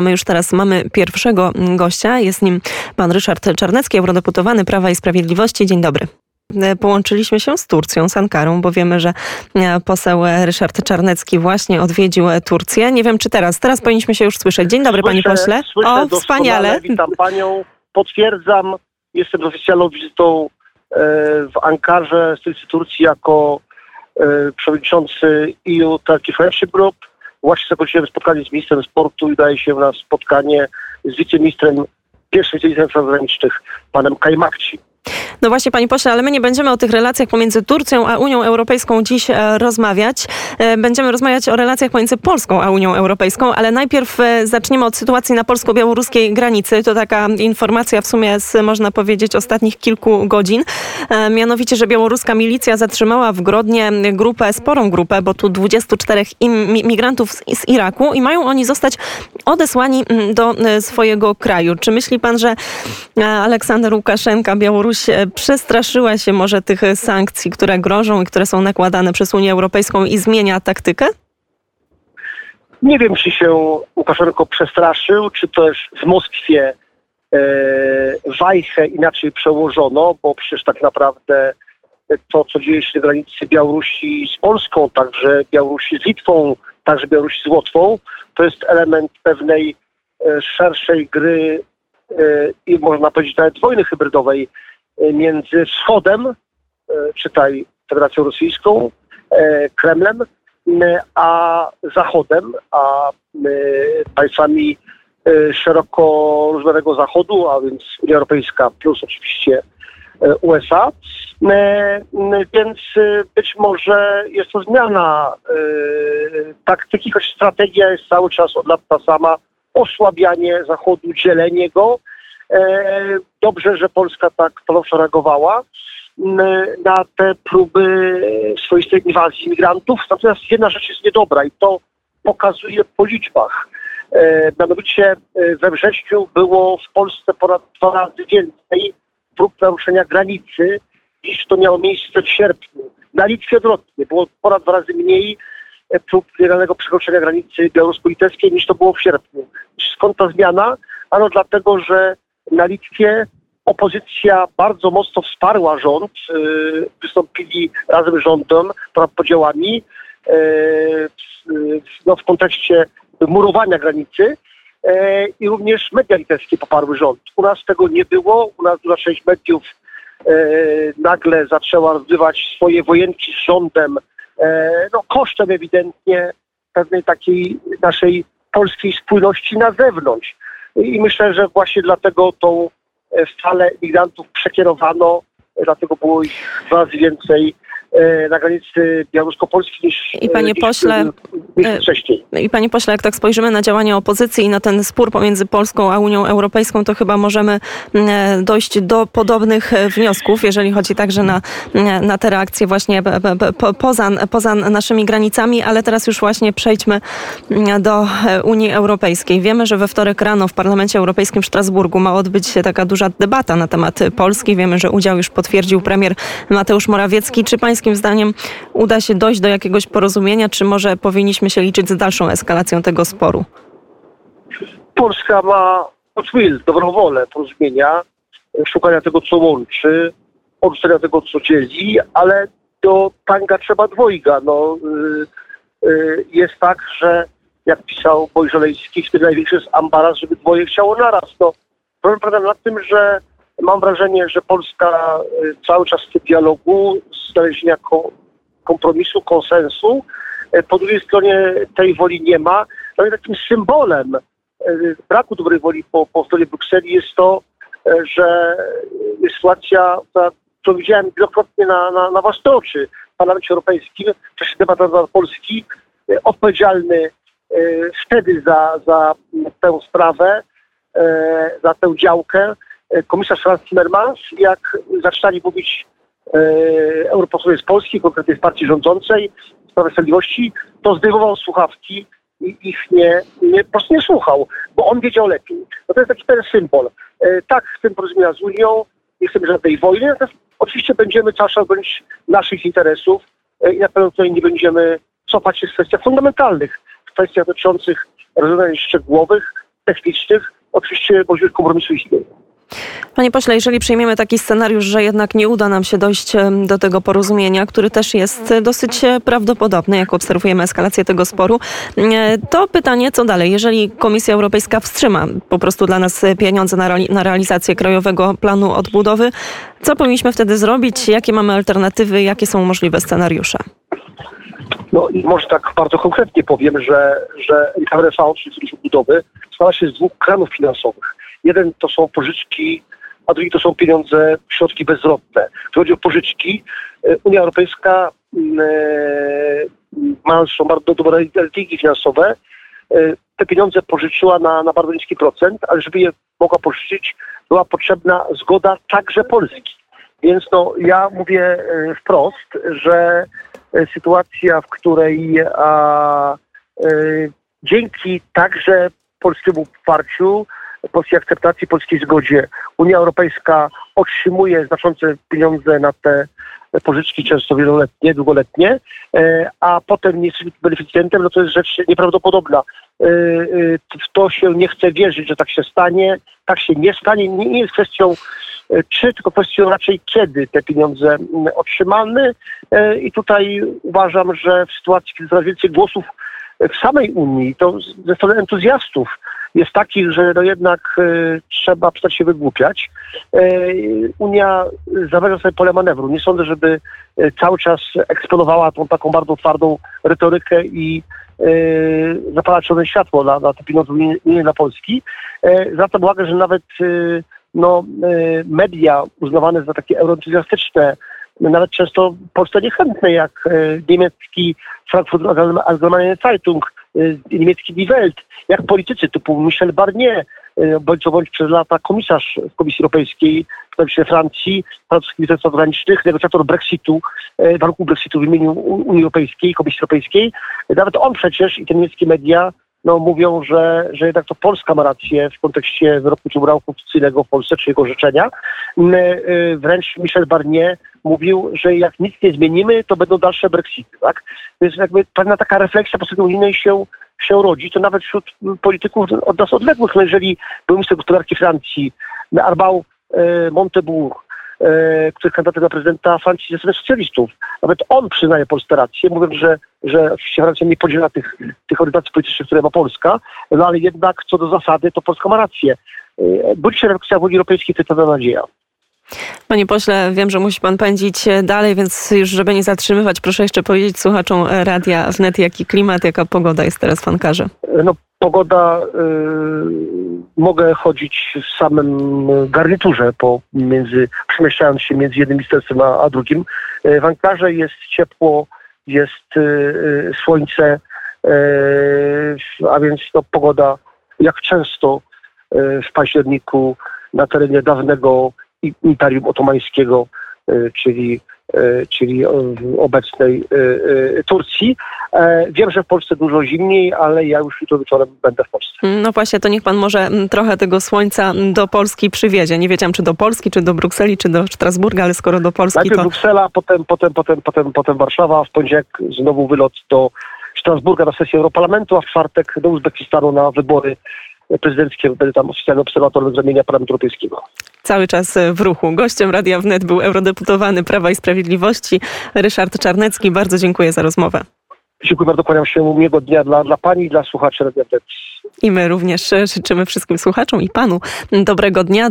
My już teraz mamy pierwszego gościa. Jest nim pan Ryszard Czarnecki, eurodeputowany Prawa i Sprawiedliwości. Dzień dobry. Połączyliśmy się z Turcją, z Ankarą, bo wiemy, że e, poseł Ryszard Czarnecki właśnie odwiedził Turcję. Nie wiem, czy teraz. Teraz powinniśmy się już słyszeć. Dzień dobry, słyszę, panie pośle. Słyszę o, wspaniale. Witam panią. Potwierdzam, jestem oficjalną wizytą e, w Ankarze, stolicy Turcji, jako e, przewodniczący EU Turkey Friendship Group. Właśnie zakończyłem spotkanie z ministrem sportu i daje się na spotkanie z wiceministrem, pierwszym wiceministrem spraw zagranicznych, panem Kajmakci. No właśnie, panie pośle, ale my nie będziemy o tych relacjach pomiędzy Turcją a Unią Europejską dziś e, rozmawiać. E, będziemy rozmawiać o relacjach pomiędzy Polską a Unią Europejską, ale najpierw e, zaczniemy od sytuacji na polsko-białoruskiej granicy. To taka informacja w sumie z, można powiedzieć, ostatnich kilku godzin. Mianowicie, że białoruska milicja zatrzymała w Grodnie grupę, sporą grupę, bo tu 24 migrantów z, z Iraku i mają oni zostać odesłani mm, do swojego kraju. Czy myśli pan, że Aleksander Łukaszenka, Białoruś przestraszyła się może tych sankcji, które grożą i które są nakładane przez Unię Europejską i zmienia taktykę? Nie wiem, czy się Łukaszenko przestraszył, czy też w Moskwie e, wajchę inaczej przełożono, bo przecież tak naprawdę to, co dzieje się na granicy Białorusi z Polską, także Białorusi z Litwą, także Białorusi z Łotwą, to jest element pewnej e, szerszej gry e, i można powiedzieć nawet wojny hybrydowej między Wschodem, e, czytaj Federacją Rosyjską, e, Kremlem, a Zachodem, a państwami e, szeroko rozumianego Zachodu, a więc Unia Europejska plus oczywiście USA. Więc być może jest to zmiana taktyki, choć strategia jest cały czas od lat ta sama, osłabianie Zachodu, dzielenie go, E, dobrze, że Polska tak stanowczo reagowała na te próby swoistej inwazji imigrantów. Natomiast jedna rzecz jest niedobra i to pokazuje po liczbach. E, mianowicie e, we wrześniu było w Polsce ponad dwa razy więcej prób naruszenia granicy niż to miało miejsce w sierpniu. Na Litwie odwrotnie, było ponad dwa razy mniej prób nielegalnego przekroczenia granicy białorusko-litewskiej niż to było w sierpniu. Skąd ta zmiana? Ano dlatego, że na Litwie opozycja bardzo mocno wsparła rząd, y, wystąpili razem z rządem ponad podziałami y, no, w kontekście murowania granicy y, i również media litewskie poparły rząd. U nas tego nie było, u nas duża część mediów nagle zaczęła rozgrywać swoje wojenki z rządem, no kosztem ewidentnie pewnej takiej naszej polskiej spójności na zewnątrz. I myślę, że właśnie dlatego tą e, falę migrantów przekierowano, dlatego było ich dwa razy więcej E, na granicy białorusko-polskiej niż, I panie niż, pośle, niż e, wcześniej. I panie pośle, jak tak spojrzymy na działania opozycji i na ten spór pomiędzy Polską a Unią Europejską, to chyba możemy e, dojść do podobnych wniosków, jeżeli chodzi także na, na te reakcje właśnie poza, poza naszymi granicami, ale teraz już właśnie przejdźmy do Unii Europejskiej. Wiemy, że we wtorek rano w Parlamencie Europejskim w Strasburgu ma odbyć się taka duża debata na temat Polski. Wiemy, że udział już potwierdził premier Mateusz Morawiecki. Czy pańskim zdaniem uda się dojść do jakiegoś porozumienia, czy może powinniśmy się liczyć z dalszą eskalacją tego sporu? Polska ma will, dobrą wolę porozumienia, szukania tego, co łączy, odrzucenia tego, co dzieli, ale do tanga trzeba dwojga. No, yy, yy, jest tak, że jak pisał Bojżolejski, który największy jest ambaras, żeby dwoje chciało naraz. No, problem polega na tym, że mam wrażenie, że Polska cały czas w tym dialogu znalezienia kompromisu, konsensu. E, po drugiej stronie tej woli nie ma. No i takim symbolem e, braku dobrej woli po, po stronie Brukseli jest to, e, że sytuacja, którą widziałem wielokrotnie na, na, na własne oczy w Parlamencie Europejskim, w czasie debaty na Polski, odpowiedzialny wtedy za, za tę sprawę, za tę działkę, komisarz Franz Timmermans, jak zaczynali mówić europosłowie z Polski, konkretnie z partii rządzącej, Prawa Sprawiedliwości, to zdejmował słuchawki i ich nie, nie, po prostu nie słuchał, bo on wiedział lepiej. No to jest taki ten symbol. E, tak, chcemy porozumienia z Unią, nie chcemy żadnej wojny, natomiast oczywiście będziemy cały czas bronić naszych interesów e, i na pewno tutaj nie będziemy cofać się w kwestiach fundamentalnych, w kwestiach dotyczących rozwiązań szczegółowych, technicznych oczywiście możliwość kompromisu istnieje. Panie pośle, jeżeli przyjmiemy taki scenariusz, że jednak nie uda nam się dojść do tego porozumienia, który też jest dosyć prawdopodobny, jak obserwujemy eskalację tego sporu, to pytanie, co dalej? Jeżeli Komisja Europejska wstrzyma po prostu dla nas pieniądze na, reali na realizację Krajowego Planu Odbudowy, co powinniśmy wtedy zrobić? Jakie mamy alternatywy? Jakie są możliwe scenariusze? No i może tak bardzo konkretnie powiem, że, że Recovery czyli Fundusz Odbudowy, składa się z dwóch kranów finansowych. Jeden to są pożyczki, a drugi to są pieniądze, środki bezzwrotne. Jeśli chodzi o pożyczki, e, Unia Europejska mm, e, ma są bardzo dobre ratingi finansowe. E, te pieniądze pożyczyła na, na bardzo niski procent, ale żeby je mogła pożyczyć, była potrzebna zgoda także Polski. Więc no, ja mówię wprost, że sytuacja, w której a, dzięki także polskiemu poparciu polskiej akceptacji, polskiej zgodzie Unia Europejska otrzymuje znaczące pieniądze na te pożyczki często wieloletnie, długoletnie, e, a potem nie jest beneficjentem, no to jest rzecz nieprawdopodobna. E, e, w to się nie chce wierzyć, że tak się stanie. Tak się nie stanie. Nie jest kwestią czy, tylko kwestią raczej kiedy te pieniądze otrzymamy. I tutaj uważam, że w sytuacji, kiedy coraz więcej głosów w samej Unii, to ze strony entuzjastów, jest taki, że no jednak y, trzeba przestać się wygłupiać. Y, Unia zawęża sobie pole manewru. Nie sądzę, żeby y, cały czas eksponowała tą taką bardzo twardą retorykę i y, zapala czerwone światło na, na te pieniądze nie dla Polski. Zwracam uwagę, że nawet no, media uznawane za takie euroentuzjastyczne, nawet często Polsce niechętne, jak niemiecki Frankfurt Allgemeine Zeitung, niemiecki Die Welt, jak politycy typu Michel Barnier, e, bądź co bądź przez lata komisarz w Komisji Europejskiej, w Francji, francuski minister spraw zagranicznych, negocjator Brexitu, e, warunków Brexitu w imieniu Unii Europejskiej, Komisji Europejskiej. Nawet on przecież i te niemieckie media no, mówią, że, że jednak to Polska ma rację w kontekście wyroku Trybunału Konstytucyjnego w Polsce, czy jego orzeczenia. E, wręcz Michel Barnier mówił, że jak nic nie zmienimy, to będą dalsze Brexity. Tak? Więc jakby pewna taka refleksja po stronie unijnej się się rodzi, to nawet wśród polityków od nas odległych, no jeżeli był minister gospodarki Francji, Arbał e, Montebourg, który jest kandydatem na prezydenta Francji ze strony socjalistów. Nawet on przyznaje Polsce rację, mówiąc, że, że oczywiście Francja nie podziela tych, tych orientacji politycznych, które ma Polska, no ale jednak co do zasady to Polska ma rację. E, Bądź reakcja w Unii Europejskiej to jest pewna nadzieja. Panie pośle, wiem, że musi pan pędzić dalej, więc już żeby nie zatrzymywać, proszę jeszcze powiedzieć słuchaczom Radia Wnet, jaki klimat, jaka pogoda jest teraz w Ankarze. No pogoda, y, mogę chodzić w samym garniturze, po, między, przemieszczając się między jednym ministerstwem a, a drugim. Y, w Ankarze jest ciepło, jest y, słońce, a więc no, pogoda jak często w październiku na terenie dawnego Imperium Otomańskiego, czyli, czyli obecnej Turcji. Wiem, że w Polsce dużo zimniej, ale ja już jutro wieczorem będę w Polsce. No właśnie, to niech pan może trochę tego słońca do Polski przywiezie. Nie wiedziałam, czy do Polski, czy do Brukseli, czy do Strasburga, ale skoro do Polski Najpierw to... Bruksela, potem, potem, potem, potem, potem Warszawa, w poniedziałek znowu wylot do Strasburga na sesję Europarlamentu, a w czwartek do Uzbekistanu na wybory prezydenckie. Będę tam oficjalny obserwator z ramienia Parlamentu Europejskiego cały czas w ruchu. Gościem Radia Wnet był eurodeputowany Prawa i Sprawiedliwości Ryszard Czarnecki. Bardzo dziękuję za rozmowę. Dziękuję bardzo, kłaniam się miłego dnia dla, dla Pani i dla słuchaczy Radia. I my również życzymy wszystkim słuchaczom i Panu dobrego dnia.